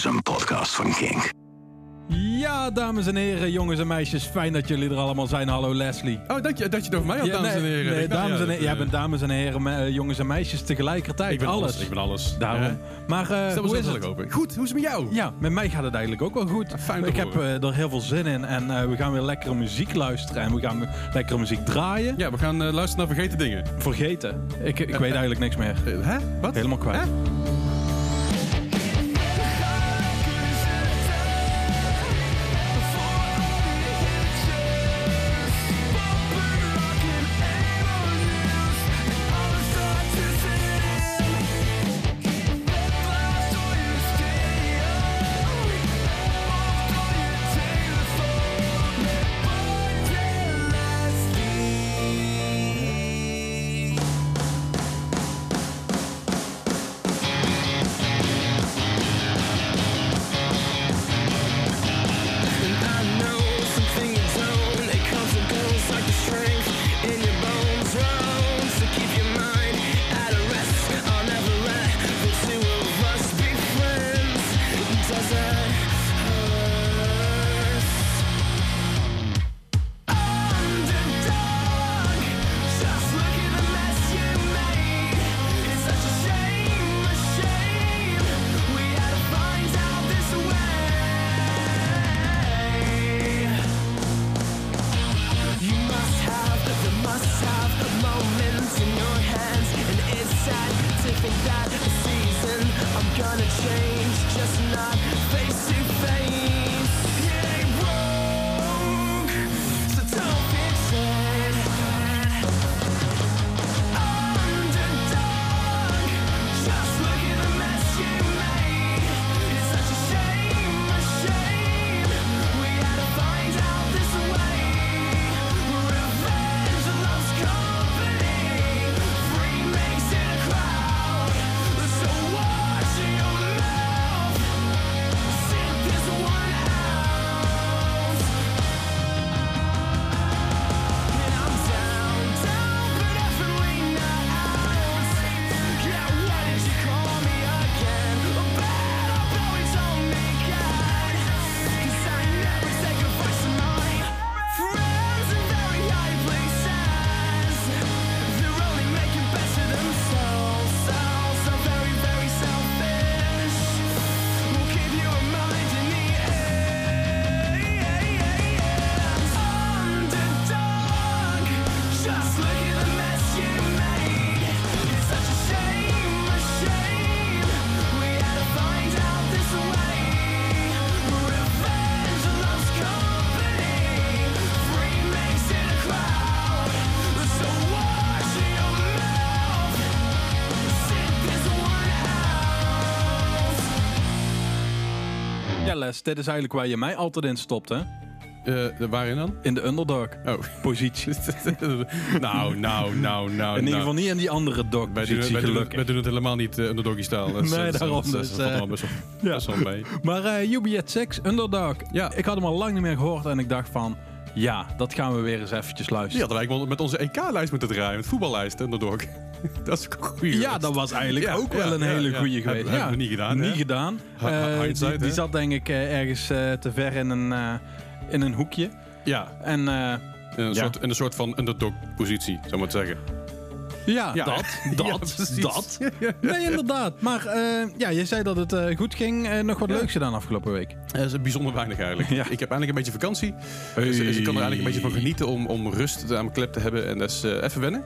is een podcast van Kink. Ja, dames en heren, jongens en meisjes, fijn dat jullie er allemaal zijn. Hallo Leslie. Oh, dat je, dat je het over mij had, Ja, dames nee, en heren. Dacht, dames en heren. Jij bent dames en heren, me- eh, jongens en meisjes tegelijkertijd. Ik ben alles. alles. Ik ben alles. Daarom. Ja. Maar eh, Stel hoe is het? open. Goed, hoe is het met jou? Ja, met mij gaat het eigenlijk ook wel goed. fijn te ik heb eh, er heel veel zin in en eh, we gaan weer lekkere muziek luisteren en we gaan weer lekkere muziek draaien. Ja, we gaan eh, luisteren naar vergeten dingen. Vergeten. Ik, ik weet eigenlijk niks meer. Eh, hè? Wat? Helemaal kwijt. Hè? Ja, Les, dit is eigenlijk waar je mij altijd in stopt, hè? Eh, waarin dan? In de underdog Oh. positie. nou, nou, nou, nou. In ieder nou. geval niet in die andere dog Wij doen, wij, doen, wij doen het helemaal niet uh, onder doggy style. Dat Nee, dat daarom dat is- dus, dat eh, best wel, mee. Maar eh UB6, Underdog. Ja. Ik had hem al lang niet meer gehoord en ik dacht van... Ja, dat gaan we weer eens eventjes luisteren. hadden wij gewoon met onze EK-lijst moeten draaien. Met voetballijst, underdog. dat is ook een goede Ja, dat was eigenlijk Ja, ook ja, wel een ja, hele ja. goede geweest. hebben we niet gedaan, Niet hè? gedaan. Ha- Eh, hindsight, die, die zat denk ik eh, ergens eh, te ver in een, eh, in een hoekje. Ja, En eh, in een, Ja. Soort, in een soort van underdog-positie, zou ik maar zeggen. Ja, Ja. dat, dat, dat. Nee, inderdaad. Maar eh, ja, je zei dat het eh, goed ging. Eh, nog wat Ja. leuks gedaan afgelopen week. Dat is bijzonder weinig eigenlijk. Ja. Ik heb eindelijk een beetje vakantie. Dus, dus ik kan er eigenlijk een beetje van genieten om, om rust aan mijn klep te hebben. En dat is even wennen.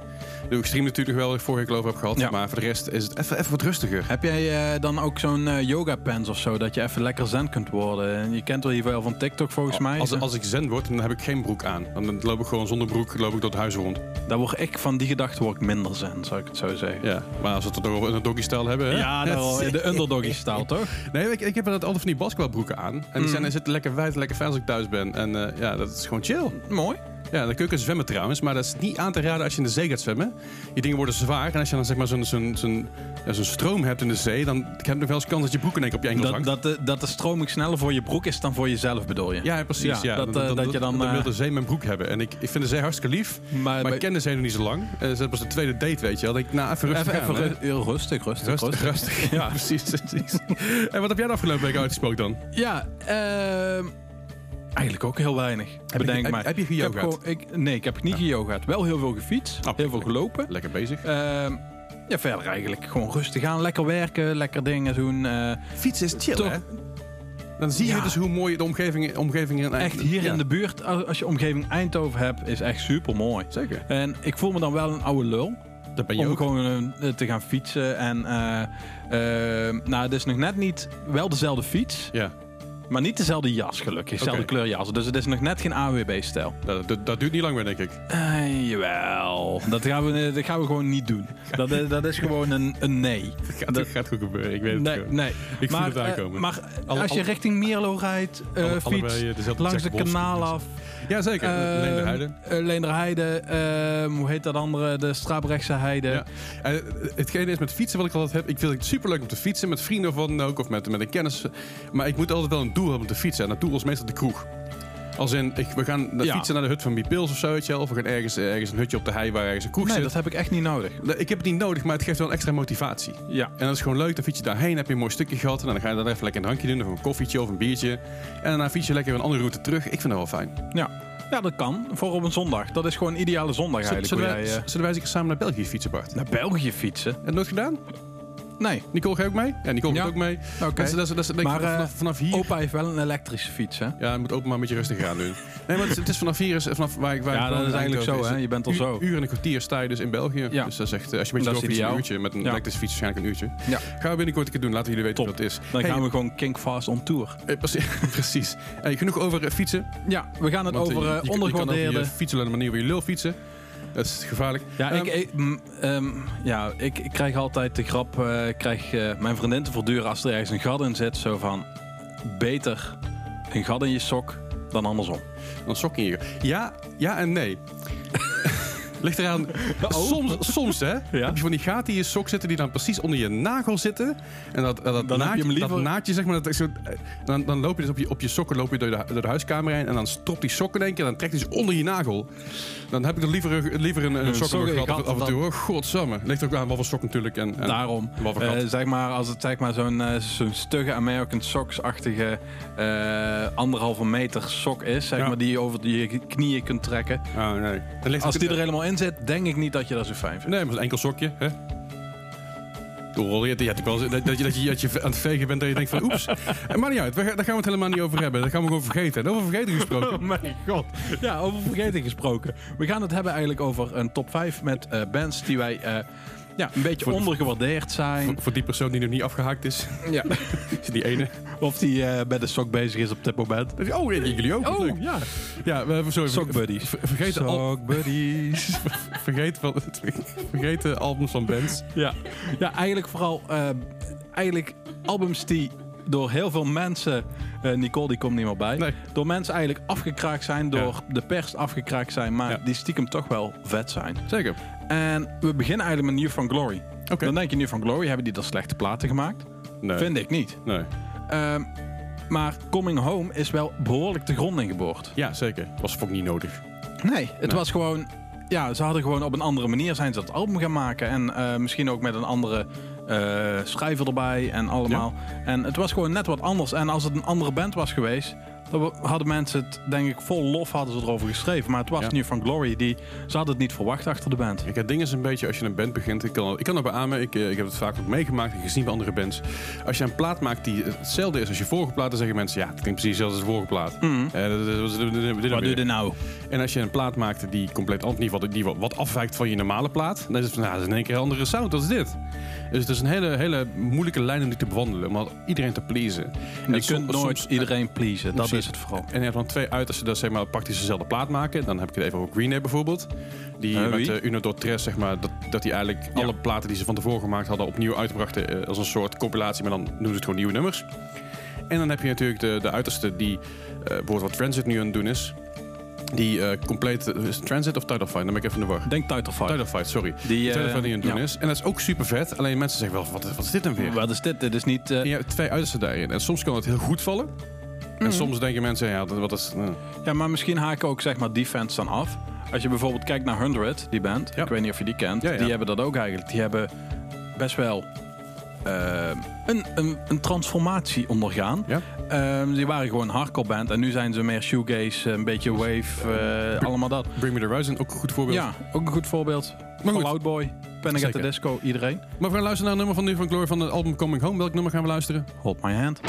De extreme natuurlijk wel, vorige keer over heb gehad. Maar voor de rest is het even, even wat rustiger. Heb jij dan ook zo'n yoga pants of zo, dat je even lekker zen kunt worden? En Je kent wel hier wel van TikTok volgens mij. Als, als ik zen word, dan heb ik geen broek aan. Dan loop ik gewoon zonder broek loop ik door het huis rond. Daar word ik van die gedachte word ik minder zen, zou ik het zo zeggen. Ja. Maar als we het toch over een doggy-style hebben... hè? Ja, nou, de underdoggy style, toch? Nee, ik, ik heb altijd van die basketbalbroeken aan. En die Mm. zijn, zitten lekker wijd, lekker fijn als ik thuis ben. En eh, ja, dat is gewoon chill. Mooi. Ja, dan kun je zwemmen trouwens, maar dat is niet aan te raden als je in de zee gaat zwemmen. Die dingen worden zwaar en als je dan zeg maar zo'n zo'n zo'n ja, zo'n stroom hebt in de zee, dan heb je nog wel eens kans dat je broek in één keer op je enkels Dat, hangt. dat, de, dat de stroming sneller voor je broek is dan voor jezelf, bedoel je? ja, precies. Ja, Ja, dat, eh, dat je dan, dan wil eh, de zee mijn broek hebben. En ik, ik vind de zee hartstikke lief, Maar, maar bij- ik ken de zee nog niet zo lang. Uh, dat was de tweede date, weet je wel. Dat ik, nou, even rustig even, heel rustig, rustig, rustig. Rustig, rustig. Ja, precies, precies. En wat heb jij de afgelopen week uitgesproken dan? Ja, ehm, eigenlijk ook heel weinig. je- bedenk heb- maar. heb je heb geyogaat? nee, ik heb niet geyogaat. Wel heel veel gefietst, Oh, heel veel gelopen. Lekker bezig. Ehm, ja, verder eigenlijk gewoon rustig aan. Lekker werken, lekker dingen doen. eh, Fietsen is chill, toch- hè? Dan zie je Ja. dus hoe mooi de omgeving, omgeving in echt hier ja, in de buurt, als je omgeving Eindhoven hebt, is echt super mooi. Zeker. En ik voel me dan wel een oude lul. Dat ben je om ook. gewoon eh, te gaan fietsen. En eh, nou, het is nog net niet wel dezelfde fiets, Ja, maar niet dezelfde jas gelukkig. Dezelfde Oké. kleur jas. Dus het is nog net geen AWB-stijl. dat, dat, dat duurt niet lang meer, denk ik. Eh, jawel. Dat gaan, we, dat gaan we gewoon niet doen. Dat, is- dat is gewoon een, een nee. Dat gaat, Dat- gaat goed gebeuren, ik weet het Nee, gewoon. nee. Ik voel maar, het eh, aankomen. maar Alle- als je alle- richting Mierlo rijdt, eh, Alle- fiets, allebei, eh, dezelfde langs de Jack Wolfskin kanaal af. Ja, zeker. eh, Leenderheide. eh, Leenderheide, ehm, hoe heet dat andere? De Strabrechtse Heide. Ja. Eh, hetgene is met fietsen wat ik altijd heb. Ik vind het superleuk om te fietsen met vrienden of wat dan ook. Of met, met een kennis. Maar ik moet altijd wel een doel hebben om te fietsen. En dat doel is meestal de kroeg. Als in, ik, we gaan Ja. fietsen naar de hut van Bipils of zo. Weet je wel. Of we gaan ergens, ergens een hutje op de hei waar ergens een kroeg Nee, zit. dat heb ik echt niet nodig. Nee, Ik heb het niet nodig, maar het geeft wel extra motivatie. Ja. En dat is gewoon leuk. Dan fiets je daarheen, heb je een mooi stukje gehad. En dan ga je daar even lekker een drankje doen. Of een koffietje of een biertje. En daarna fiets je lekker een andere route terug. Ik vind dat wel fijn. Ja. ja, dat kan. Voor op een zondag. Dat is gewoon een ideale zondag eigenlijk. Zullen wij, jij, eh, zullen wij eens samen naar België fietsen, Bart? naar België fietsen? Heb je het nooit gedaan? Nee. Nicole, ga je ook mee? Ja, Nicole gaat ook mee. Oké. Maar, eh, vanaf, vanaf hier... Opa heeft wel een elektrische fiets, hè? Ja, moet open maar een beetje rustig gaan doen. Nee, maar het is, het is vanaf hier, is, vanaf waar ik waar Ja, dat is eigenlijk zo, hè? het Je bent al zo. uur en een kwartier sta je dus in België. Ja. Dus dat is echt, eh, als je een beetje doorfietst, een uurtje. Met een elektrische fiets waarschijnlijk een uurtje. Ja. Gaan we binnenkort een keer doen. Laten jullie weten wat dat is. Dan gaan we gewoon kinkfast on tour. eh, precies. genoeg over fietsen. Ja, we gaan het over ondergewaardeerde... je fietsen op een manier waar je lul fietsen. Dat is gevaarlijk. Ja, Ehm, ik, ik, mm, ehm, ja ik, ik krijg altijd de grap, eh, ik krijg eh, mijn vriendin te voortduren als er ergens een gat in zit, zo van, beter een gat in je sok dan andersom. Dan sok in je. Ja, ja en nee. Ligt eraan. Soms, soms hè, heb je van die gaten in je sok zitten die dan precies onder je nagel zitten. En dat, dat, Dan naadje, liever- dat naadje, zeg maar, dat zo, dan, dan loop je dus op je, op je sokken loop je door, de, door de huiskamer heen. En dan stopt die sok in één keer en dan trekt hij ze onder je nagel. Dan heb ik er liever, liever een, een, Een sok in mijn sok in gat je af, af en toe. Oh, godsamme. Ligt ook aan wat voor sok natuurlijk. En, en Daarom, eh, zeg maar, als het zeg maar zo'n eh, zo'n stugge American Socks-achtige eh, anderhalve meter sok is, zeg Ja. maar, die je over je knieën kunt trekken. Oh, nee. Als die er helemaal in zit, denk ik niet dat je dat zo fijn vindt. Nee, maar een enkel sokje, hè? Doorrol, je, je wel dat, je, dat, je, dat je aan het vegen bent dat je denkt van oeps. Eh, Maar niet uit, daar gaan we het helemaal niet over hebben. Dat gaan we gewoon vergeten. En over vergeten gesproken. Oh mijn god. Ja, over vergeten gesproken. We gaan het hebben eigenlijk over een top 5 met eh, bands die wij eh, ja, een beetje Voor- ondergewaardeerd zijn. Voor, voor die persoon die nog niet afgehaakt is. Ja. Is die ene. Of die eh bij de sok bezig is op dit moment. Oh, ja, jullie ook. Leuk. ja. Ja, we, sorry. Sok buddies. ver- Vergeet, Sok buddies. vergeet, van, vergeet de albums van bands. ja. ja, eigenlijk vooral eh, eigenlijk albums die door heel veel mensen, eh, Nicole die komt niet meer bij, Nee. door mensen eigenlijk afgekraakt zijn, door de pers afgekraakt zijn, maar Ja. die stiekem toch wel vet zijn. Zeker. En we beginnen eigenlijk met New From Glory. Oké. Dan denk je New From Glory, hebben die dat slechte platen gemaakt? Nee. Vind ik niet. Nee. Ehm, maar Coming Home is wel behoorlijk de grond ingeboord. Ja, zeker. Was ook niet nodig. Nee, het Nee. was gewoon... Ja, ze hadden gewoon op een andere manier zijn ze dat album gaan maken. En eh, misschien ook met een andere schrijver erbij en allemaal. En het was gewoon net wat anders. En als het een andere band was geweest... dan hadden mensen het, denk ik, vol lof hadden ze erover geschreven. Maar het was Ja. nu van Glory. Die, ze hadden het niet verwacht achter de band. Kijk, het ding is een beetje, als je een band begint... Ik kan, ik kan er beamen, ik, eh, ik heb het vaak ook meegemaakt en gezien bij andere bands. Als je een plaat maakt die hetzelfde is als je vorige plaat... dan zeggen mensen, ja, het klinkt precies hetzelfde als de vorige plaat. Eh, dat- Wat doe je nou? En als je een plaat maakt die compleet anders, geval die wat, wat afwijkt van je normale plaat, dan is het van, nou, dat is in één keer een andere sound, dat is dit. Dus het is een hele, hele moeilijke lijn om die te bewandelen, om iedereen te pleasen. Je En kunt nooit soms- iedereen pleasen. Dat. Is het vooral. En je hebt dan twee uitersten, dat zeg maar praktisch dezelfde plaat maken. Dan heb ik het even over Green Day bijvoorbeeld. Die Eh, met uh, Uno zeg maar, dat, dat die eigenlijk Ja. alle platen die ze van tevoren gemaakt hadden opnieuw uitbrachten eh, als een soort compilatie, maar dan noemen ze het gewoon nieuwe nummers. En dan heb je natuurlijk de, de uiterste die, eh bijvoorbeeld wat Transit nu aan het doen is. Die eh, compleet... is Transit of Title Fight? Dan ben ik even in de war. Denk Title Fight. Title Fight, sorry. Die, Title Fight die aan het doen ja. is. En dat is ook super vet. Alleen mensen zeggen wel, wat, wat is dit dan weer? Wat is dit? Dit is niet... En je hebt twee uitersten daarin. En soms kan het heel goed vallen. En soms denken mensen, ja, dat- wat is... eh, Ja, maar misschien haken ook zeg maar die fans dan af. Als je bijvoorbeeld kijkt naar 100, die band. Ja. Ik weet niet of je die kent. Ja, ja. Die hebben dat ook eigenlijk. Die hebben best wel eh, een, een, een transformatie ondergaan. Ja. Ehm, die waren gewoon een hardcore band. En nu zijn ze meer shoegaze, een beetje wave, eh, allemaal dat. Bring Me The Horizon, ook een goed voorbeeld. Ja, ook een goed voorbeeld. Maar goed. Fall Out Boy, Panic at the Zeker. Disco, iedereen. Maar we gaan luisteren naar een nummer van Nu van Glory van het album Coming Home. Welk nummer gaan we luisteren? Hold my hand.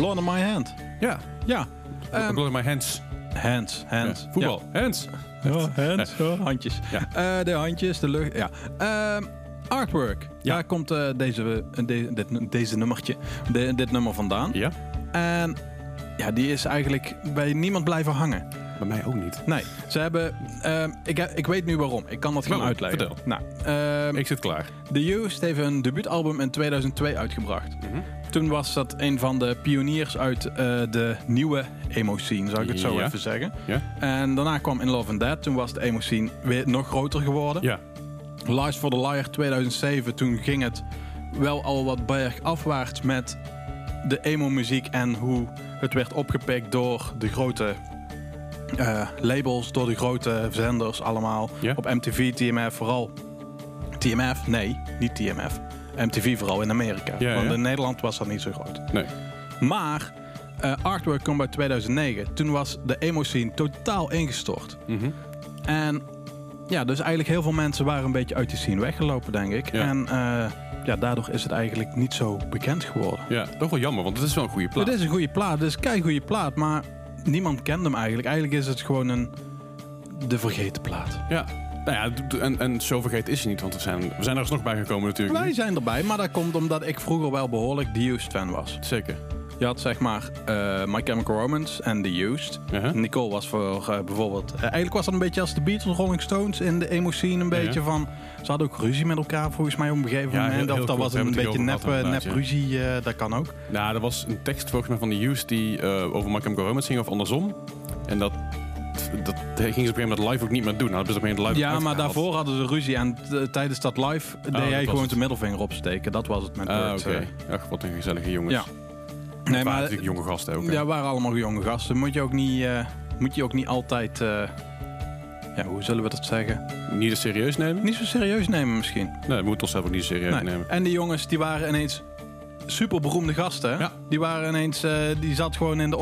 Blown on my hand. Ja. Ja. Um, Ehm, in my hands. hands, hands. Ja, voetbal. Hands. Ja, hands. Ja, handjes. Ja. Eh, de handjes, de lucht. Ja. Ehm, artwork. Ja. Daar komt eh, deze, eh, de- dit, deze nummertje, de- dit nummer vandaan. Ja. En ja, die is eigenlijk bij niemand blijven hangen. Bij mij ook niet. Nee, ze hebben... ehm, ik, ik weet nu waarom. Ik kan dat gaan Waarom? uitleggen. Vertel. Nou, Ik zit klaar. The Used heeft een debuutalbum in 2002 uitgebracht. Mhm. Toen was dat een van de pioniers uit eh, de nieuwe emo-scene, zou ik het zo Ja. even zeggen. Ja. En daarna kwam In Love and Dead. Toen was de emo-scene weer nog groter geworden. Ja. Lies for the Liar 2007. Toen ging het wel al wat bergafwaarts met de emo-muziek en hoe het werd opgepikt door de grote eh, labels, door de grote zenders allemaal. Ja. Op MTV, TMF vooral. TMF? Nee, niet TMF. MTV vooral in Amerika. Ja, Want ja. in Nederland was dat niet zo groot. Nee. Maar eh, Artwork kwam uit 2009. Toen was de emo-scene totaal ingestort. Mhm. En ja, dus eigenlijk heel veel mensen waren een beetje uit die scene weggelopen, denk ik. Ja. En eh, ja, daardoor is het eigenlijk niet zo bekend geworden. Ja, toch wel jammer, want het is wel een goede plaat. Het is een goede plaat, het is een kei goede plaat, maar niemand kent hem eigenlijk. Eigenlijk is het gewoon een de vergeten plaat. Ja. Nou ja, en, en zo vergeten is hij niet, want we zijn, we zijn er alsnog bij gekomen natuurlijk. Wij zijn erbij, maar dat komt omdat ik vroeger wel behoorlijk The Used fan was. Zeker. Je had zeg maar eh My Chemical Romance en The Used. Uh-huh. Nicole was voor eh, bijvoorbeeld... eh, eigenlijk was dat een beetje als de Beatles, Rolling Stones in de emo-scene. Een beetje van... Ze hadden ook ruzie met elkaar volgens mij op een gegeven Ja, moment. heel- heel of dat was een beetje nep, nep ruzie. dat kan ook. Nou, er was een tekst volgens mij van de Used die over My Chemical Romance ging of andersom. En dat, dat gingen ze op een gegeven moment live ook niet meer doen. Nou, dat live Ja, maar daarvoor hadden ze ruzie. En eh, tijdens dat live deed dat jij gewoon de middelvinger opsteken. Dat was het met Burt, oké. eh. Ach, wat een gezellige jongens. Ja. Nee, Nee, maar natuurlijk jonge gasten ook. hè. ja, waren allemaal jonge gasten. Moet je ook niet, eh, moet je ook niet altijd... eh, ja, hoe zullen we dat zeggen? Niet serieus nemen? Niet zo serieus nemen misschien. Nee, we moeten onszelf ook niet serieus Nee. nemen. En die jongens die waren ineens super beroemde gasten. Ja. Die waren ineens, eh, die zat gewoon in de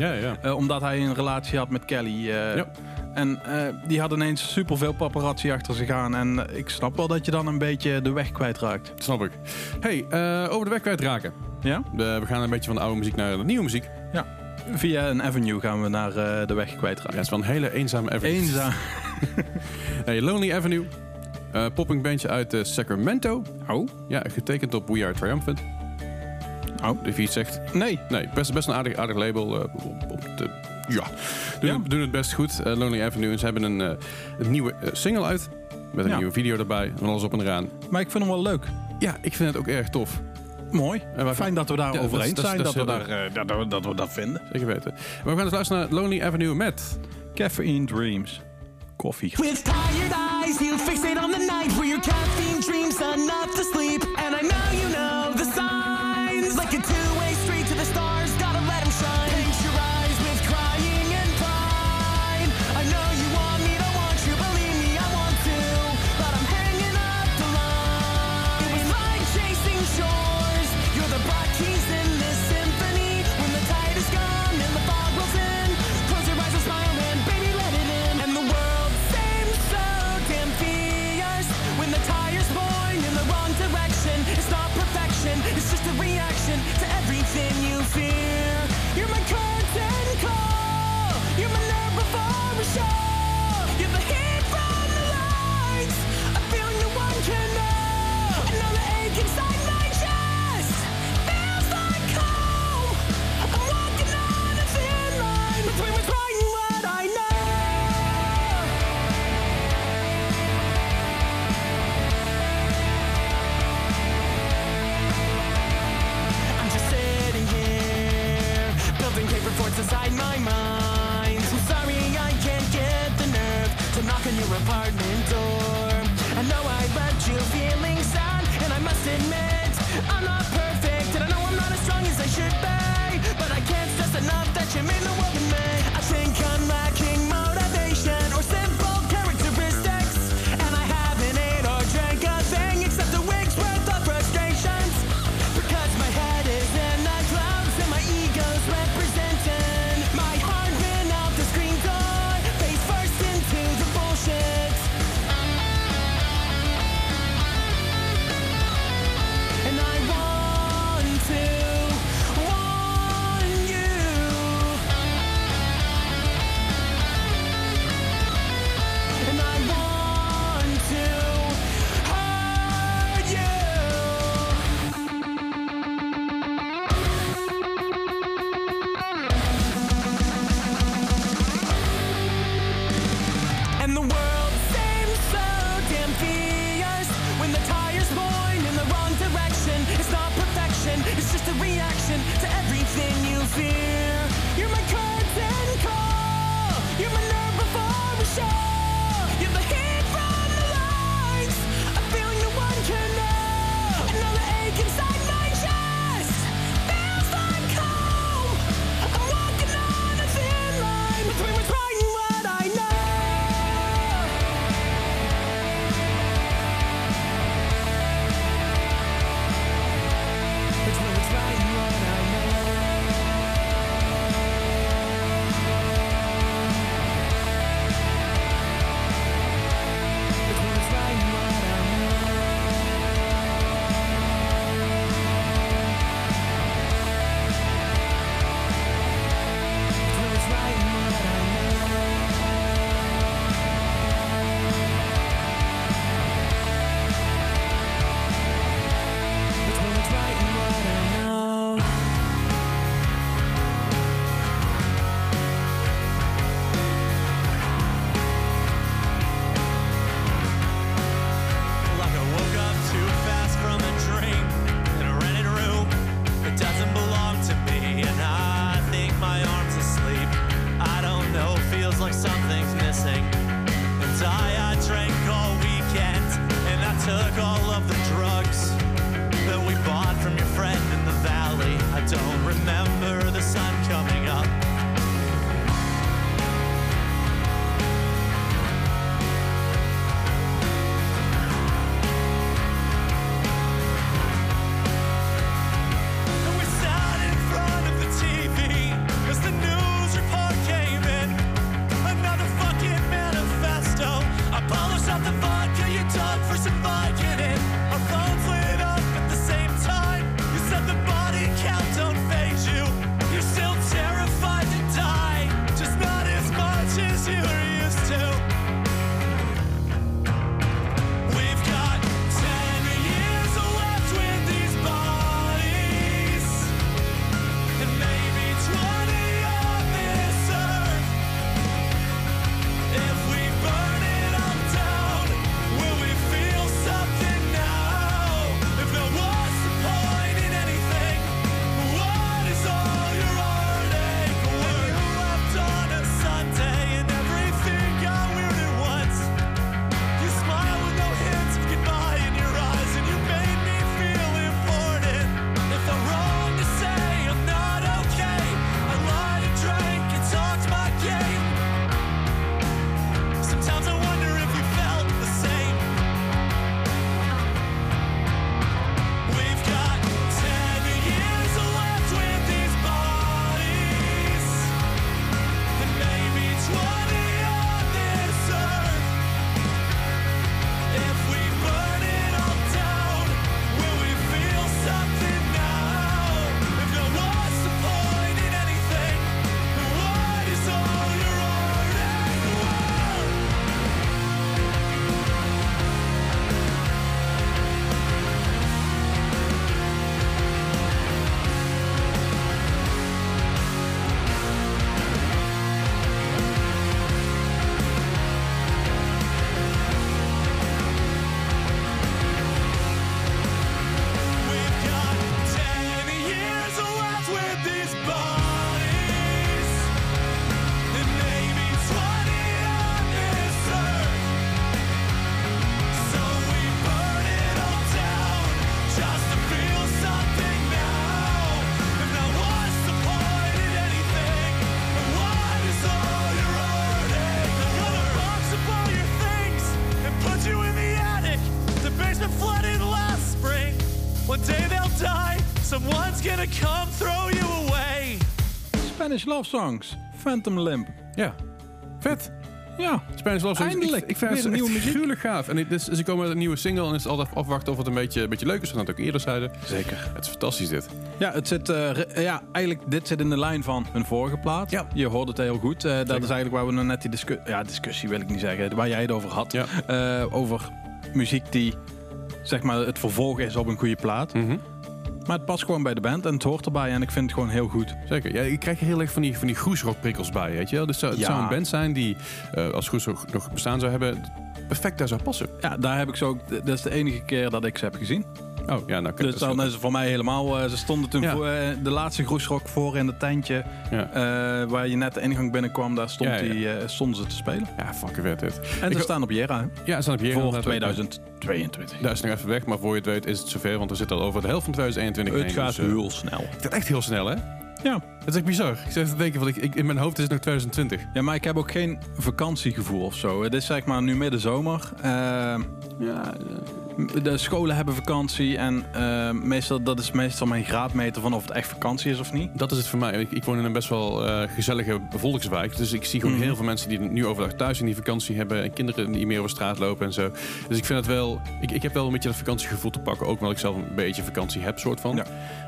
Ja, ja. eh, omdat hij een relatie had met Kelly. Ja. En die had ineens super veel paparazzi achter zich aan. En ik snap wel dat je dan een beetje de weg kwijtraakt. Snap ik. hey, over de weg kwijtraken. Ja? We gaan een beetje van de oude muziek naar de nieuwe muziek. Via een avenue gaan we naar de weg Ja, kwijtraken. het is wel een hele eenzame avenue. Eenzaam. Hey, Lonely Avenue. Eh popping bandje uit eh, Sacramento. Oh? Ja, getekend op We Are Triumphant. Oh. Je iets zegt. Nee. Nee, best, best een aardig, aardig label. eh, op, op de, ja, doen, Ja. doen het best goed. Lonely Avenue. En ze hebben een, een nieuwe single uit. Met een Ja. nieuwe video erbij. En alles op en eraan. Maar ik vind hem wel leuk. Ja, ik vind het ook erg tof. Mooi. En Fijn dat we daar Ja, over eens zijn. dat we daar, dat, dat we dat vinden. Zeker weten. Maar we gaan dus luisteren naar Lonely Avenue met... Caffeine Dreams. With tired eyes, you fixate on the night where your caffeine dreams enough to sleep. Spanish Love Songs. Phantom Limp. Ja. Vet. Ja. Spanish Love Songs. Eindelijk. Ik, ik vind het nieuwe muziek. gaaf. En is, ze komen met een nieuwe single en is het altijd afwachten of het een beetje, een beetje leuk is. We ook eerder zeiden. Zeker. Het is fantastisch dit. Ja, het zit, eh, ja, eigenlijk dit zit in de lijn van hun vorige plaat. Ja. Je hoort het heel goed. Eh, dat is eigenlijk waar we nog net die discussie... Ja, discussie wil ik niet zeggen. Waar jij het over had. Ja. Eh, over muziek die, zeg maar, het vervolg is op een goede plaat. Mhm. Maar het past gewoon bij de band en het hoort erbij. En ik vind het gewoon heel goed. Zeker. Ja, je krijgt er heel erg van die, van die groesrockprikkels bij, weet je wel. Dus zou- het Ja. zou een band zijn die, eh, als groesrock nog bestaan zou hebben, perfect daar zou passen. Ja, daar heb ik zo ook... Dat is de enige keer dat ik ze heb gezien. Oh, ja, nou kijk. Dus dan is het voor mij helemaal... eh, ze stonden toen Ja. voor, eh, de laatste groesrock voor in het tentje. ja. waar je net de ingang binnenkwam. Daar stond Ja. Die, stonden ze te spelen. ja, fucking vet dit. En ze staan op Jera. Ja, ze staan op hier. Voor inderdaad. 2022. Daar is nog even weg, maar voor je het weet is het zover, want we zitten al over de helft van 2021 Het heen, gaat dus, eh, heel snel. Het gaat echt heel snel, hè? Ja. Het is echt bizar. Ik zit te denken, want ik, ik, in mijn hoofd is het nog 2020. ja, maar ik heb ook geen vakantiegevoel of zo. Het is zeg maar nu midden zomer. Eh, Ja, de scholen hebben vakantie. En eh, meestal, dat is meestal mijn graadmeter van of het echt vakantie is of niet. dat is het voor mij. Ik, ik woon in een best wel eh, gezellige volkswijk. Dus ik zie gewoon Mhm. heel veel mensen die nu overdag thuis in die vakantie hebben. En kinderen die meer over straat lopen en zo. Dus ik vind het wel... Ik, ik heb wel een beetje dat vakantiegevoel te pakken. Ook omdat ik zelf een beetje vakantie heb, soort van. Ja.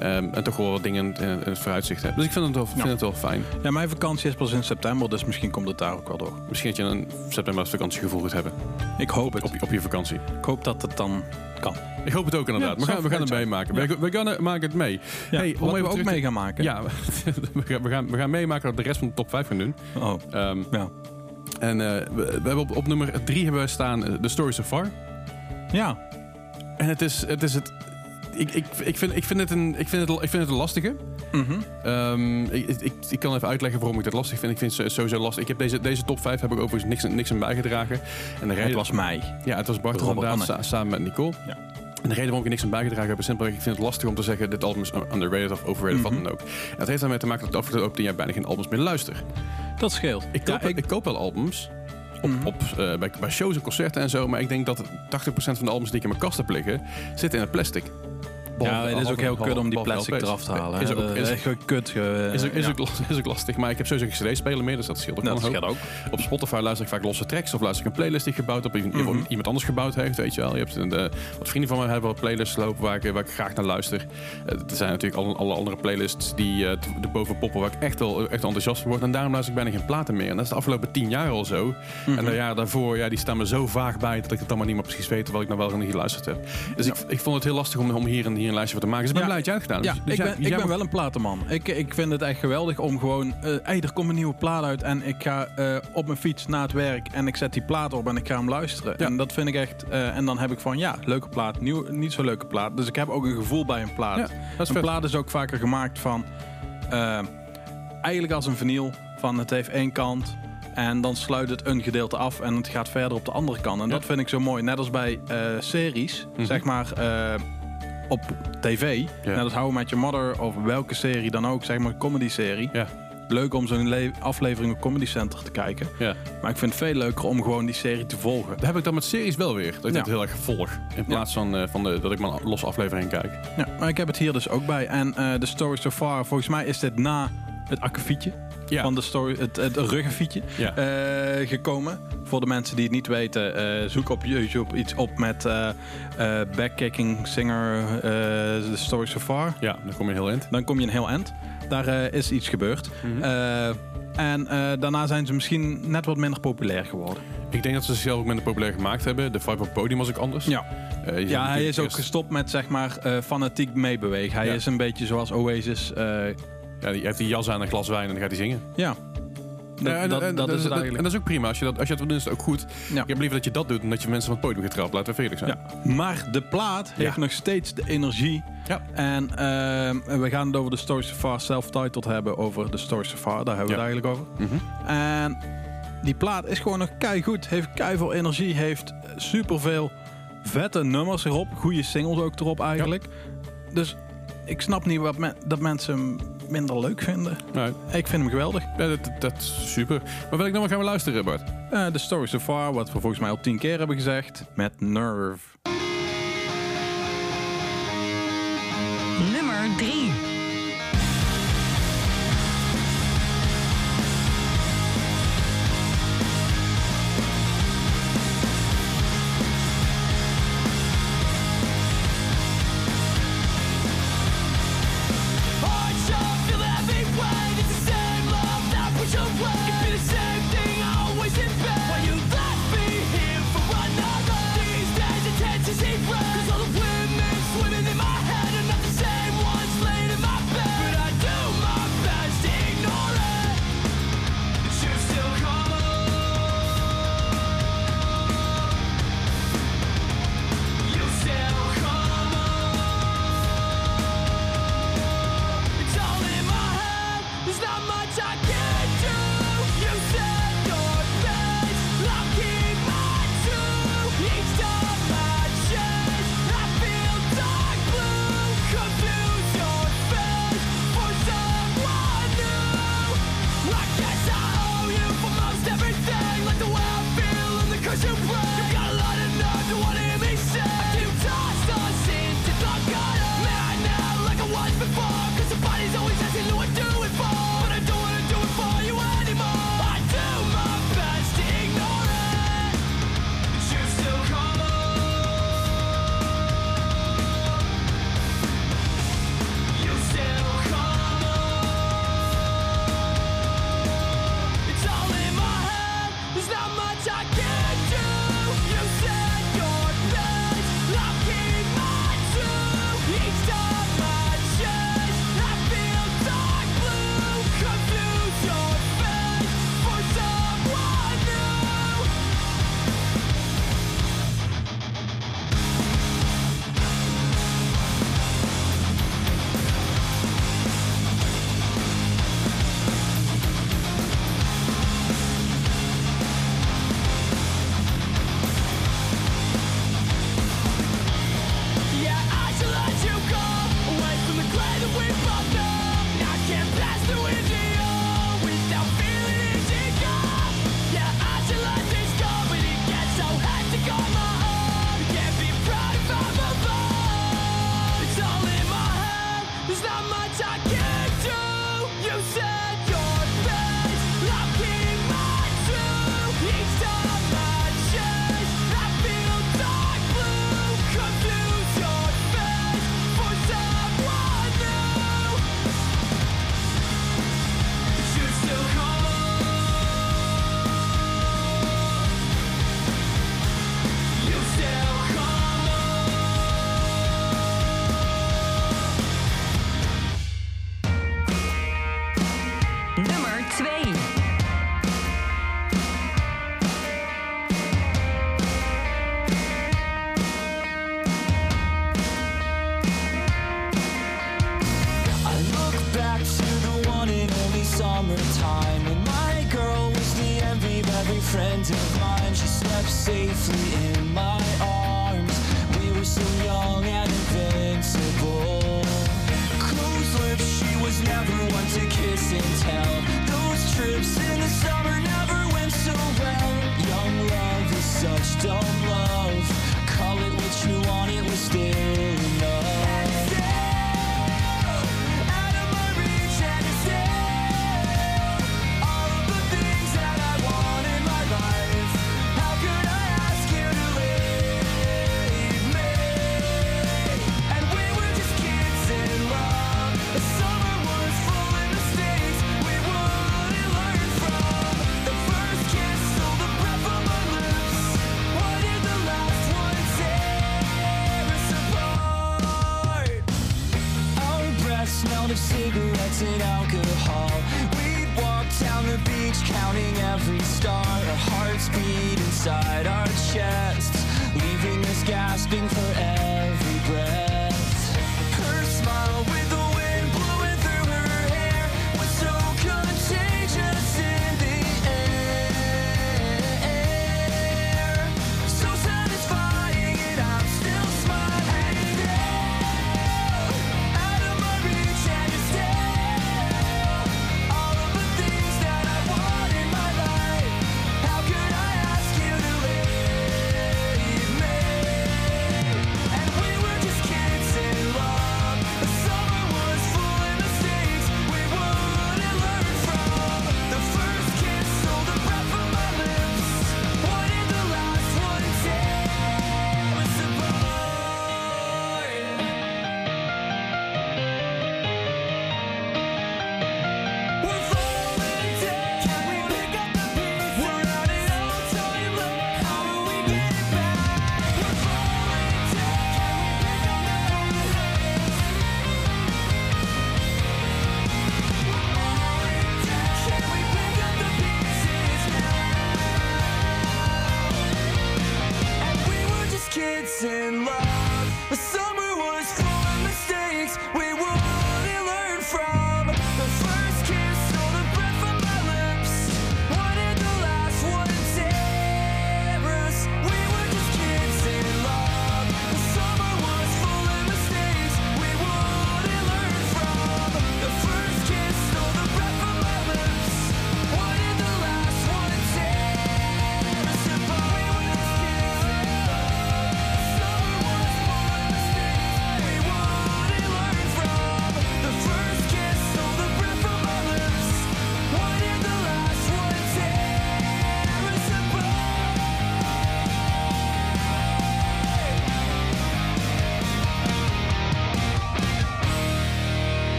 Ehm, en toch wel wat dingen in, in het vooruitzicht heb. Dus ik vind het wel, vind Ja. het wel fijn. Ja, mijn vakantie is pas in september. Dus misschien komt het daar ook wel door. Misschien dat je een september als vakantiegevoel gaat hebben. Ik hoop het. Op, je- op je vakantie. Ik hoop dat het dan kan. Ik hoop het ook inderdaad. Ja, we, gaan, we gaan het meemaken. Ja. We, gaan, maken het mee. Ja, Hey, om even we ook mee gaan maken. Ja, we gaan, we, gaan, meemaken dat we de rest van de top 5 gaan doen. Oh, Ehm, ja. en eh, we, we hebben op, op nummer 3 hebben we staan eh, The Story So Far. Ja. En het is het... Is het ik, ik, ik, vind, ik, vind het een, ik, vind het, ik vind het een lastige. Mhm. Ehm, ik, ik, ik kan even uitleggen waarom ik dat lastig vind. Ik vind het sowieso lastig. Ik heb deze, deze top 5 heb ik overigens niks, niks aan bijgedragen. En de reden, Het was mij. Ja, het was Bart Robert inderdaad, Anne. sa- samen met Nicole. Ja. En de reden waarom ik niks aan bijgedragen heb is simpelweg... ik vind het lastig om te zeggen... dit album is underrated of overrated, Mhm. wat dan ook. En dat heeft daarmee te maken dat ik de afgelopen tien jaar bijna geen albums meer luister. Dat scheelt. Ik koop, Ja, ik... koop wel albums... Op, Mhm. op, eh, bij, bij shows en concerten en zo... maar ik denk dat 80% van de albums die ik in mijn kast heb liggen... zitten in het plastic. Ja, het is ook heel kut om die plastic eraf te halen. Is ook, is, echt gewoon kut. is, ook, is, ja. ook, las- is ook lastig, maar ik heb sowieso geen cd-speler meer, dus dat scheelt ook Dat. Op Spotify luister ik vaak losse tracks of luister ik een playlist die ik gebouwd heb, Mhm. iemand anders gebouwd heeft, weet je wel. Je hebt een, eh, wat vrienden van mij hebben wat playlists lopen waar ik, waar ik graag naar luister. Eh, er zijn natuurlijk alle, alle andere playlists die eh erboven poppen waar ik echt wel echt enthousiast van word. En daarom luister ik bijna geen platen meer. En dat is de afgelopen tien jaar al zo. Mhm. En de jaren daarvoor, ja, die staan me zo vaag bij dat ik het allemaal niet meer precies weet wat ik nou wel niet geluisterd heb. Dus ik, ik vond het heel lastig om, om hier, een, hier een lijstje van te maken. Dus ik ben blij dat jij het gedaan Ja. Dus ik jij- ben, jij ik ben wel een platenman. Ik, ik vind het echt geweldig om gewoon... hey, er komt een nieuwe plaat uit en ik ga eh, op mijn fiets naar het werk... en ik zet die plaat op en ik ga hem luisteren. En dat vind ik echt... eh, en dan heb ik van, ja, leuke plaat, nieuw, niet zo leuke plaat. Dus ik heb ook een gevoel bij een plaat. Ja, dat is een vet. plaat is ook vaker gemaakt van... eigenlijk als een vinyl, van het heeft één kant... En dan sluit het een gedeelte af en het gaat verder op de andere kant. En Ja. dat vind ik zo mooi. Net als bij series, Mhm. zeg maar op tv. Ja. Net als How I Met Your Mother of welke serie dan ook, zeg maar comedy-serie. Ja. Leuk om zo'n le- aflevering op Comedy Center te kijken. Ja. Maar ik vind het veel leuker om gewoon die serie te volgen. Dat heb ik dan met series wel weer. Dat ik het heel erg volg. In plaats van, eh, van de, dat ik maar losse aflevering kijk. Ja, maar ik heb het hier dus ook bij. En eh de story so far, volgens mij is dit na het akkefietje. Ja. Van de story, het, het ruggenfietje Ja. eh, gekomen. Voor de mensen die het niet weten, eh, zoek op YouTube iets op met eh eh, Backkicking Singer The Story So Far. Ja, dan kom je heel eind. Dan kom je een heel eind. Daar is iets gebeurd. Mhm. En daarna zijn ze misschien net wat minder populair geworden. Ik denk dat ze zichzelf ook minder populair gemaakt hebben. De vibe op podium was ook anders. Ja, ja hij is ook gestopt met zeg maar fanatiek meebewegen. Hij Ja. is een beetje zoals Oasis. Ja, die heeft die jas aan, een glas wijn en dan gaat hij zingen. ja, dat, Ja, en- dat, en- dat is het En eigenlijk. dat is ook prima. Als je dat, als je dat doet, is het ook goed. Ja. Ik heb liever dat je dat doet dan dat je mensen van het podium trappen. Laten we eerlijk zijn. Ja. Maar de plaat heeft nog steeds de energie. Ja. En ehm, we gaan het over de Story So Far self-titled hebben. Over de Story So Far, daar hebben we het eigenlijk over. Mhm. En die plaat is gewoon nog kei goed. Heeft kei veel energie. Heeft superveel vette nummers erop. Goede singles ook erop eigenlijk. Dus ik snap niet wat dat mensen hem minder leuk vinden. Nou, Ik vind hem geweldig. ja, dat, dat, dat is super. Maar welk nummer gaan we luisteren, Bart? Eh de Story So Far, wat we volgens mij al tien keer hebben gezegd. Met Nerve. nummer 3.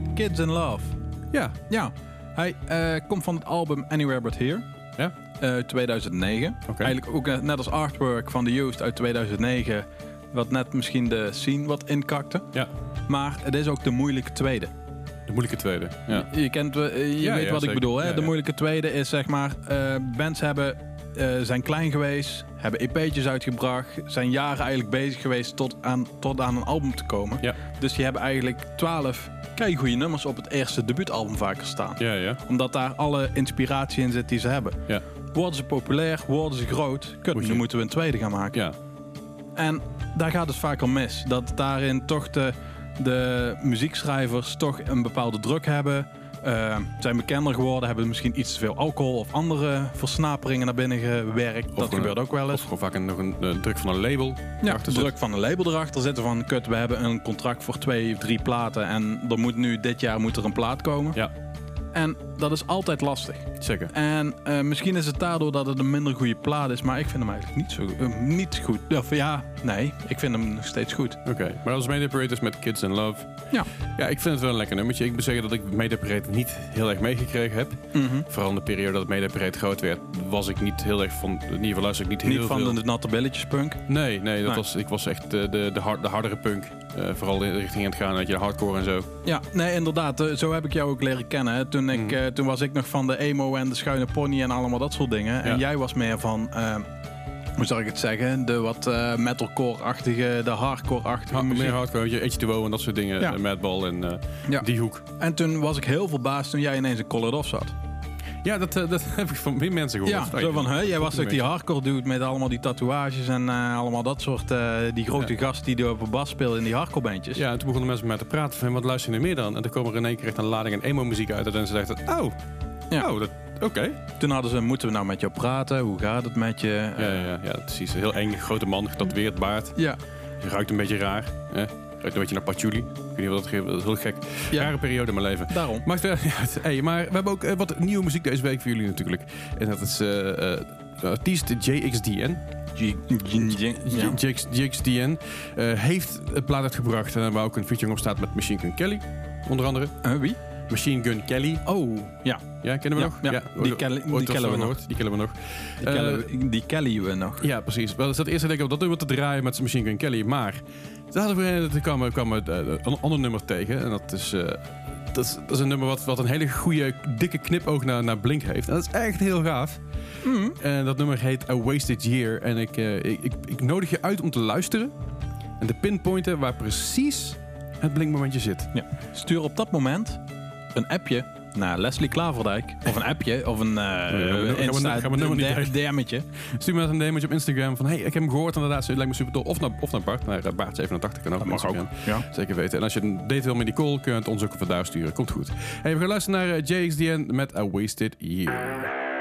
Parade, Kids in Love. Ja. Ja, hij eh, komt van het album Anywhere But Here. Ja? eh, 2009. Oké. Eigenlijk ook net als artwork van The Used uit 2009. Wat net misschien de scene wat inkakte. Ja. Maar het is ook de moeilijke tweede. De moeilijke tweede. Ja. Je, kent, eh, je Ja, weet ja, wat zeker. ik bedoel. Hè? De moeilijke tweede is zeg maar... bands hebben, eh, zijn klein geweest. Hebben EP'tjes uitgebracht. Zijn jaren eigenlijk bezig geweest tot aan, tot aan een album te komen. Ja. Dus die hebben eigenlijk 12 goede nummers op het eerste debuutalbum vaker staan. Ja, ja. Omdat daar alle inspiratie in zit die ze hebben. Ja. Worden ze populair, worden ze groot. Kut, Moet je- nu moeten we een tweede gaan maken. Ja. En daar gaat het vaak om mis. Dat daarin toch de, de muziekschrijvers toch een bepaalde druk hebben. Eh, zijn bekender geworden, hebben misschien iets te veel alcohol of andere versnaperingen naar binnen gewerkt. dat gebeurt ook wel Of eens. gewoon vaak een, nog een, een druk van een label. Ja, erachter druk van een label erachter zitten van... Kut, we hebben een contract voor twee, drie platen. En er moet nu dit jaar moet er een plaat komen. Ja, En dat is altijd lastig. zeker. En eh, misschien is het daardoor dat het een minder goede plaat is. Maar ik vind hem eigenlijk niet zo eh, niet goed. Of ja, nee. Ik vind hem nog steeds goed. Oké, maar als is met Kids in Love. Ja. Ja, ik vind het wel een lekker nummertje. Ik moet zeggen dat ik Mayday Parade niet heel erg meegekregen heb. Vooral in de periode dat Mayday Parade groot werd, was ik niet heel erg van... In ieder geval luister ik niet heel Niet van veel... de natte belletjes punk. Nee, nee, dat Nee. Was, ik was echt de, de, de, hard- de hardere punk. Eh, vooral in richting aan het gaan, weet je, de hardcore en zo. Ja, nee, inderdaad. eh, Zo heb ik jou ook leren kennen. hè. Toen, ik, Mhm. eh, toen was ik nog van de emo en de schuine pony en allemaal dat soort dingen. En jij was meer van... eh, hoe zal ik het zeggen? De wat eh, metalcore-achtige, de hardcore-achtige Ha- meer hardcore, je, H2O en dat soort dingen. Ja. eh, Madball en eh, Ja. die hoek. En toen was ik heel verbaasd toen jij ineens een Colored Off zat. Ja, dat, eh, dat heb ik van meer mensen gehoord. Ja, zo van, hè, jij was toch die hardcore dude met allemaal die tatoeages en eh, allemaal dat soort, eh, die grote Ja. gast die op een bas speelde in die hardcore bandjes. Ja, en toen begonnen mensen met mij te praten van, wat luister je nu meer dan? En toen kwam er in één keer echt een lading en emo-muziek uit. En ze dachten, oh, Ja. oh, dat, oké. Toen hadden ze, moeten we nou met jou praten? Hoe gaat het met je? Ja, ja, ja, precies. Een heel eng, grote man, getatoeëerd baard. ja. Je ruikt een beetje raar. Hè? Een beetje naar patchouli. Ik weet niet wat dat geeft. Dat is heel gek. Ja. Rare periode in mijn leven. daarom. Maakt wel ja, het- hey, maar we hebben ook eh, wat nieuwe muziek deze week voor jullie natuurlijk. En dat is eh, eh, de artiest JXDN. JXDN eh, heeft een plaat uitgebracht. En waar ook een featuring op staat met Machine Gun Kelly. Onder andere. Eh, wie? Machine Gun Kelly. Oh, ja. Ja, kennen we Ja, nog? ja, die wel kennen we nog. Die kennen we nog. Die, Eh, kennen we, die Kelly we nog. Ja, precies. Wel, is dat eerste denk ik op dat nummer te draaien met Machine Gun Kelly. Maar toen kwam, kwam een ander nummer tegen. En dat is, eh, dat is, dat is een nummer wat, wat een hele goede, dikke knipoog naar, naar Blink heeft. En dat is echt heel gaaf. Mm. En dat nummer heet A Wasted Year. En ik, eh, ik, ik, ik nodig je uit om te luisteren. En te pinpointen waar precies het Blink momentje zit. Ja. Stuur op dat moment een appje naar Leslie Klaverdijk. Of een appje, of een uh, gaan we- gaan we. DM'tje. Stuur me dat een DM'tje op Instagram van... Hey, ik heb hem gehoord inderdaad. Het lijkt me super tof. Of naar, of naar Bart. Naar eh, Bart87 kan ook. op Instagram. Ja. Zeker weten. En als je een date wil met Nicole, kun je het ons ook van daar sturen. Komt goed. Hey, we gaan luisteren naar eh, JXDN met A Wasted Year.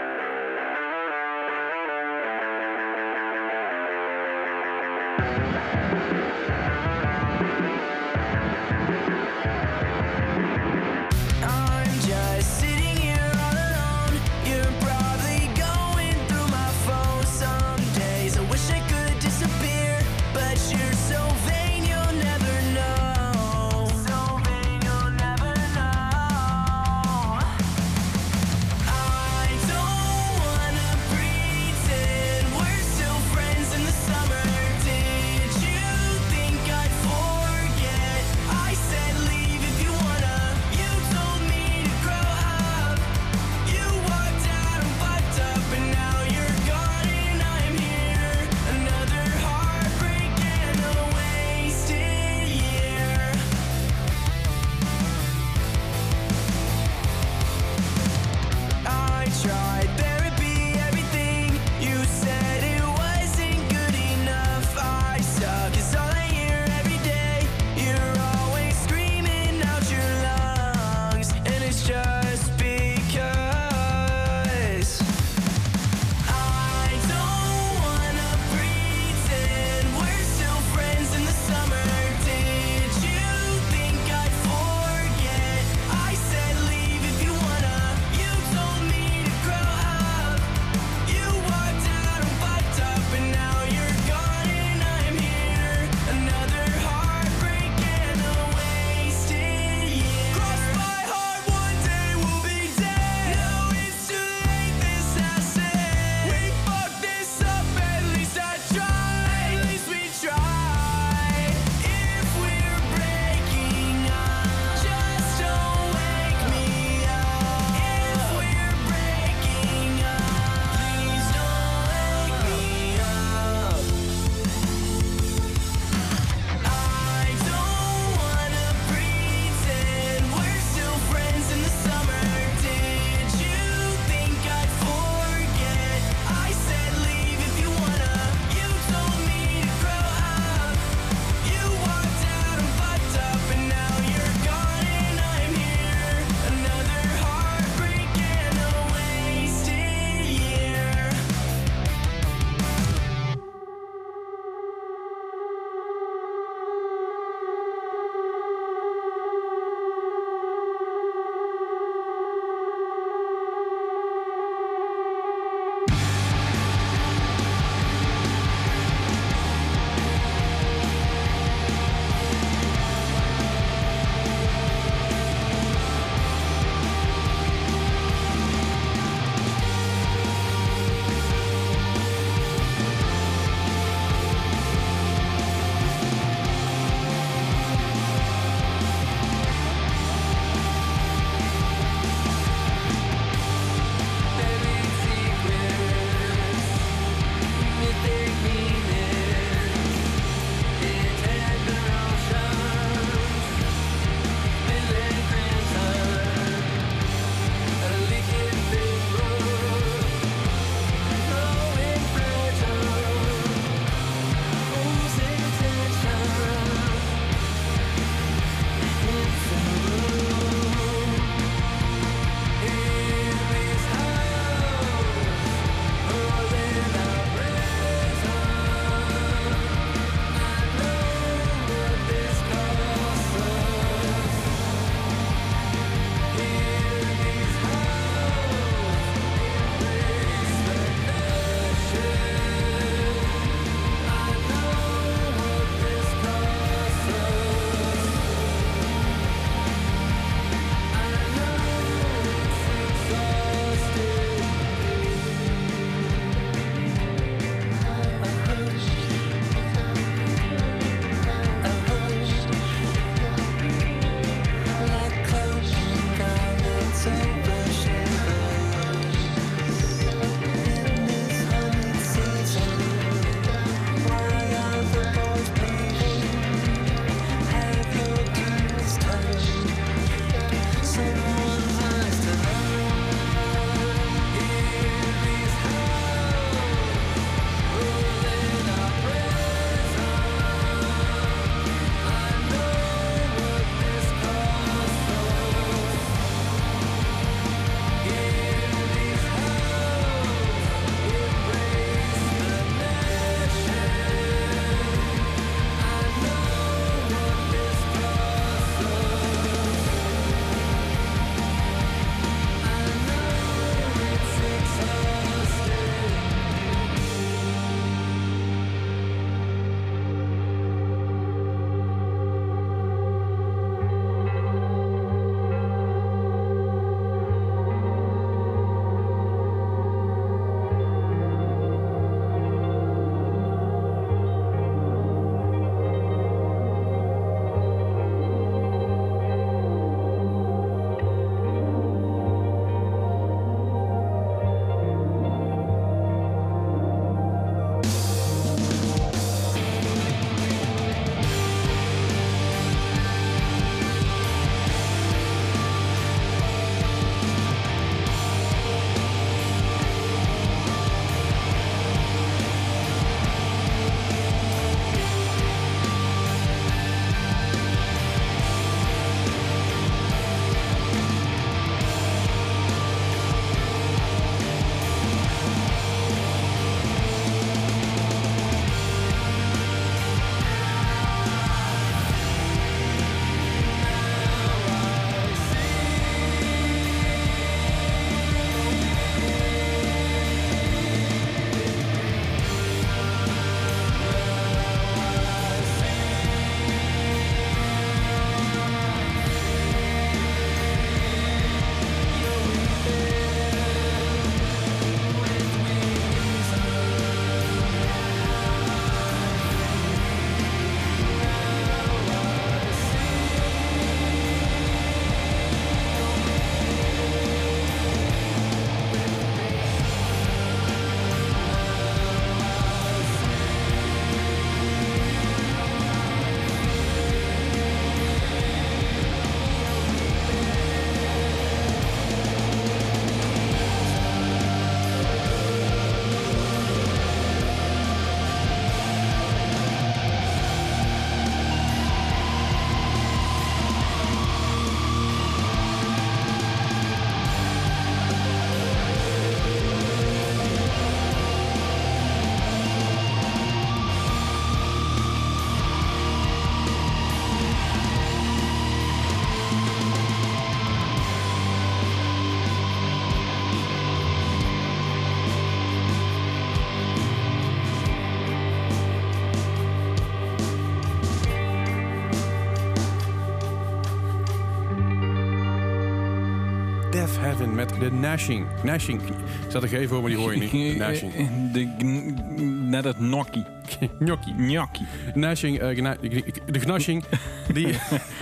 De Gnashing. Gnashing. Er staat een G voor, maar die hoor je niet. Gnashing. De, gn- net het. Gnocchi. Gnocchi. Gnashing, eh, gna- de Gnashing. Die,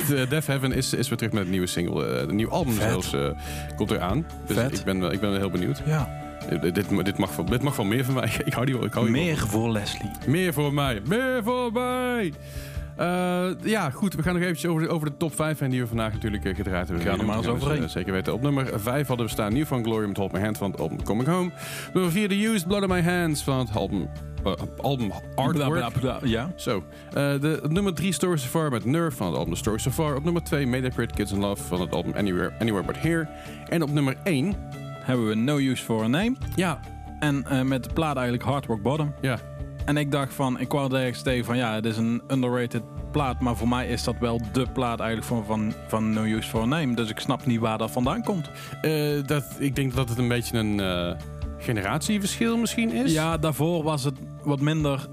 de Death Heaven is, is weer terug met een nieuwe single. eh, een nieuw album Vet. zelfs eh, komt eraan. Dus Vet. ik ben, wel- ik ben wel heel benieuwd. Ja. Eh, Dit, dit, dit, mag, wel- dit mag wel meer van mij. Ik hou die wel. Ik hou die wel. Meer voor Leslie. Meer voor mij. Meer voor mij. Eh, ja, goed. We gaan nog eventjes over de, over de top 5 en die we vandaag natuurlijk eh, gedraaid hebben. Gaan er maar eens overheen. eh, zeker weten. Op nummer 5 hadden we staan New van Glory met Hold My Hand van het album Coming Home. Nummer 4 The Used Blood on My Hands van het album, eh, album Artwork. Ja. Zo. De, op nummer 3 Story So Far met Nerve van het album The Story So Far. Op nummer 2 Metacrit Kids in Love van het album Anywhere, Anywhere But Here. En op nummer 1, Hebben we No Use for a Name. ja, En met de plaat eigenlijk Hard Rock Bottom. ja, En ik dacht van, ik kwam er ergens tegen van ja, het is een underrated plaat. Maar voor mij is dat wel de plaat eigenlijk van, van, van No Use for a Name. Dus ik snap niet waar dat vandaan komt. Eh, dat, ik denk dat het een beetje een eh, generatieverschil misschien is. Ja, daarvoor was het wat minder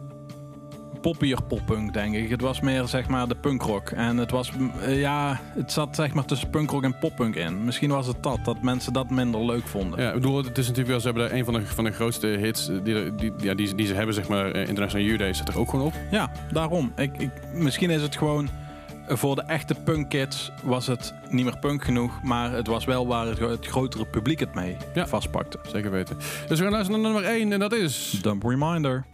poppier poppunk, denk ik. Het was meer zeg maar de punkrock. En het was, mm, eh, ja, het zat zeg maar tussen punkrock en poppunk in. Misschien was het dat, dat mensen dat minder leuk vonden. Ja, ik bedoel, het is natuurlijk wel, ze hebben daar een van de, van de grootste hits eh, die, die, ja, die, die ze hebben, zeg maar, eh, International You Day staat er ook gewoon op. Ja, daarom. Ik, ik, misschien is het gewoon... Voor de echte punkkids was het niet meer punk genoeg. Maar het was wel waar het, het grotere publiek het mee Ja. vastpakte. Zeker weten. Dus we gaan luisteren naar nummer 1 en dat is... Dump Reminder.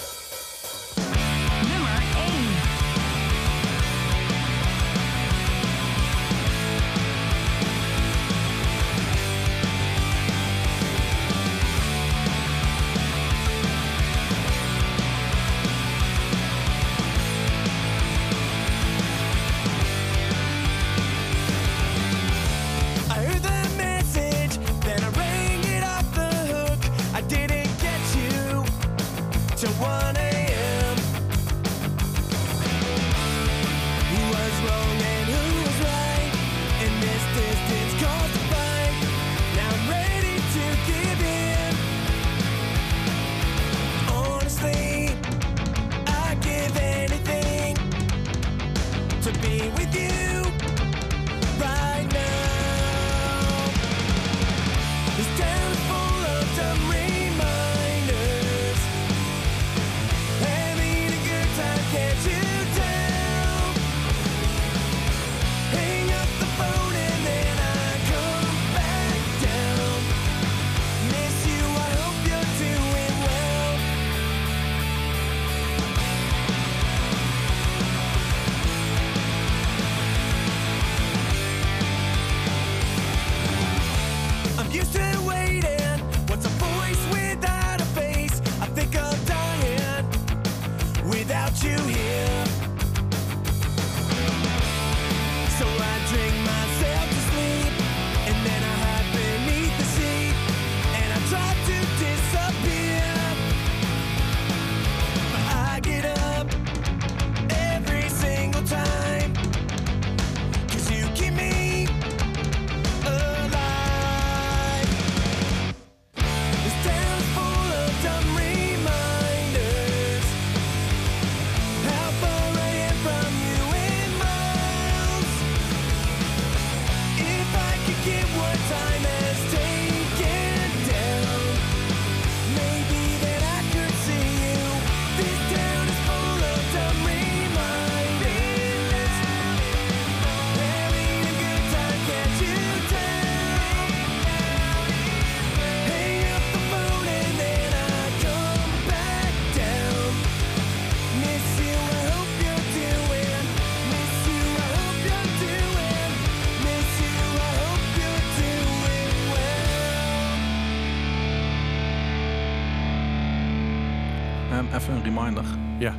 Reminder. Ja,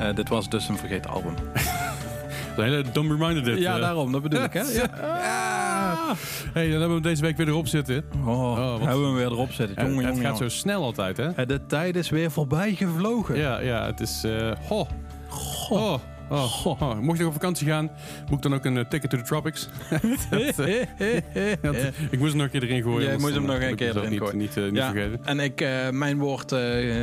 Eh, dit was dus een vergeten album. een hele dom reminder dit. Ja, eh. daarom. Dat bedoel ik, hè? Ja. hey, dan hebben we hem deze week weer erop zitten. Oh, wat- hebben we hem weer erop zitten. En Jongen, het jongen, gaat zo snel altijd, hè? Eh, De tijd is weer voorbij gevlogen. Ja, ja, het is... eh ho. Ho. Oh, Goh. oh, mocht ik op vakantie gaan, moet ik dan ook een eh, ticket to the tropics? Dat, eh, dat- ik moest hem nog een keer erin gooien. Ja, je anders moest hem nog een keer ik erin gooien. Niet, eh, niet Ja, vergeten. en ik, mijn woord,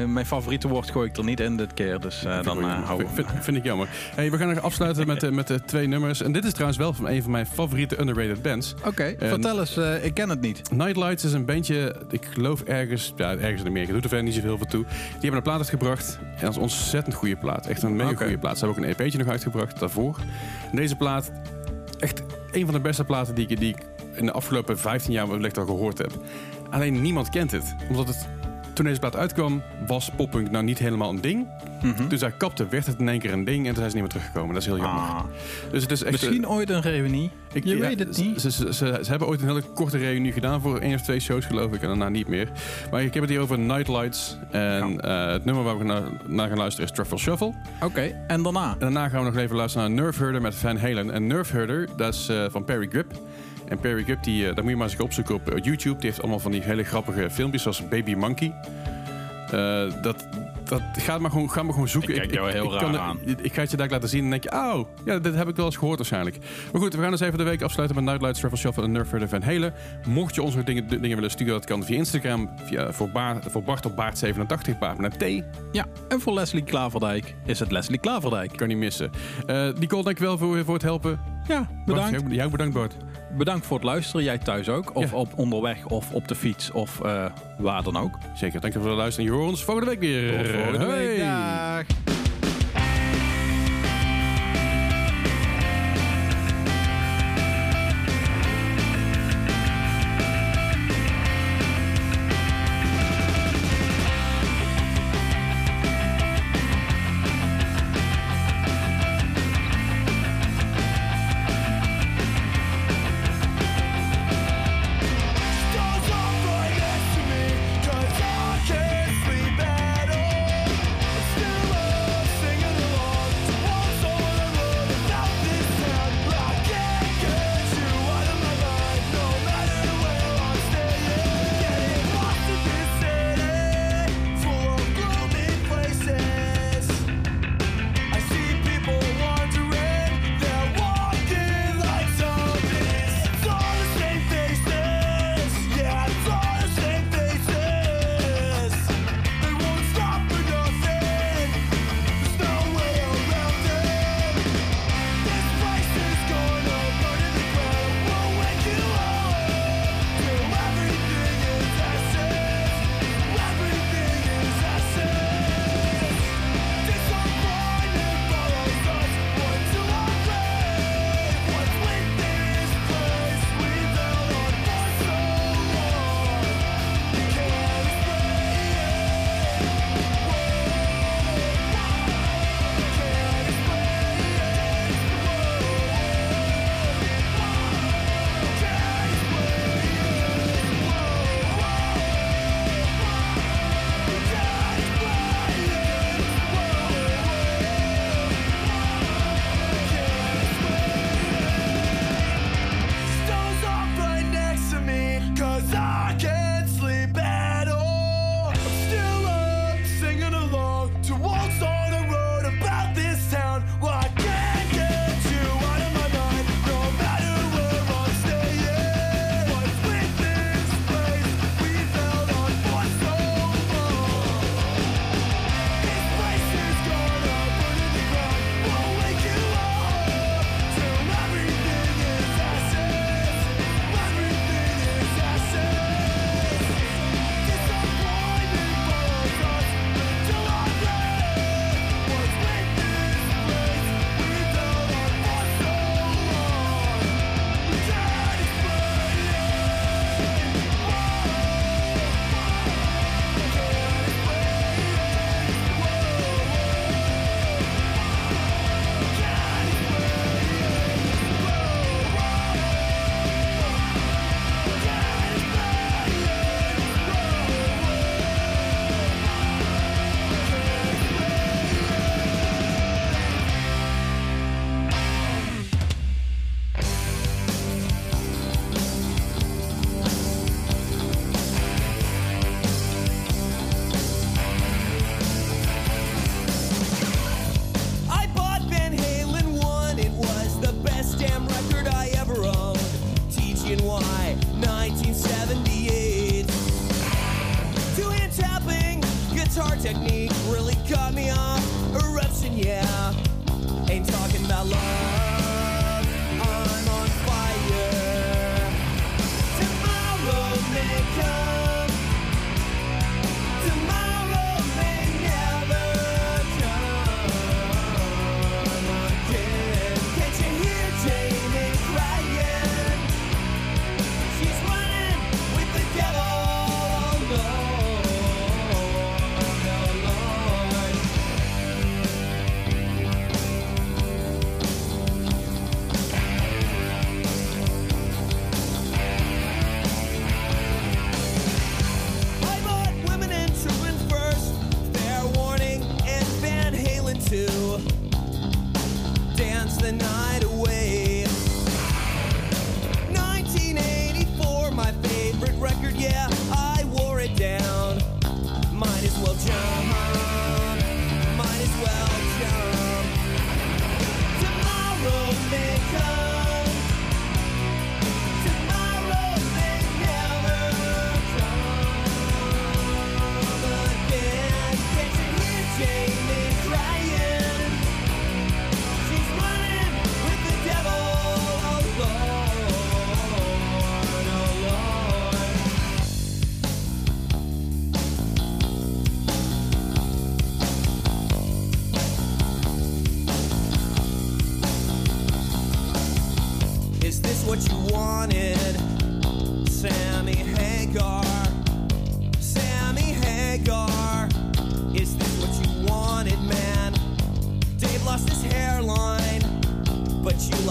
mijn favoriete woord gooi ik er niet in dit keer. Dus dan hou ik vind, vind ik jammer. Hey, we gaan nog afsluiten met, met de twee nummers. En dit is trouwens wel van een van mijn favoriete underrated bands. Oké, vertel eens. ik ken het niet. Nightlights is een bandje, ik geloof ergens, ja, ergens in Amerika, doet er verder niet zoveel voor toe. Die hebben een plaat uitgebracht en dat is een ontzettend goede plaat. Echt een mega goede plaat. Ze hebben ook een EP'tje nog uitgebracht daarvoor. Deze plaat, echt een van de beste platen die ik, die ik in de afgelopen 15 jaar wellicht al gehoord heb. Alleen niemand kent het, omdat het... Toen deze plaat uitkwam, was poppunk nou niet helemaal een ding. Mhm. Dus hij kapte, werd het in één keer een ding en toen zijn ze niet meer teruggekomen. Dat is heel jammer. Ah, Dus het is echt, misschien ooit een reunie. ik- je ja, weet het niet. Ze, ze, ze, ze hebben ooit een hele korte reunie gedaan voor één of twee shows, geloof ik. En daarna niet meer. Maar ik heb het hier over Nightlights. En eh, het nummer waar we naar, naar gaan luisteren is Truffle Shuffle. Oké, en daarna? En daarna gaan we nog even luisteren naar Nerve Herder met Van Halen. En Nerve Herder, dat is eh, van Perry Grip. En Perry die, eh, daar moet je maar eens opzoeken op eh, YouTube. Die heeft allemaal van die hele grappige filmpjes, zoals Baby Monkey. Eh, dat, dat gaat maar gewoon, ga maar gewoon zoeken. Ik kijk jou heel raar kan het- aan. Ik ga het je daar laten zien en dan denk je, oh, ja, dit heb ik wel eens gehoord waarschijnlijk. Maar goed, we gaan dus even de week afsluiten met Nightlights, Travel Shuffle en Nerve Herder Van Halen. Mocht je ons nog dingen, dingen willen sturen, dat kan via Instagram, via, voor, Baart, voor Bart op Baart87, Baart met een T. Ja, en voor Leslie Klaverdijk is het Leslie Klaverdijk. Kan niet missen. Eh Nicole, dankjewel voor, voor het helpen. Ja, bedankt. Bart, jou, jou bedankt, Bart. Bedankt voor het luisteren. Jij thuis ook. Of Ja. op onderweg of op de fiets of eh, waar dan ook. Zeker, dankjewel voor het luisteren. Je hoort ons volgende week weer. Tot volgende week. Dag.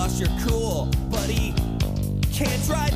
lost your cool, buddy. Can't drive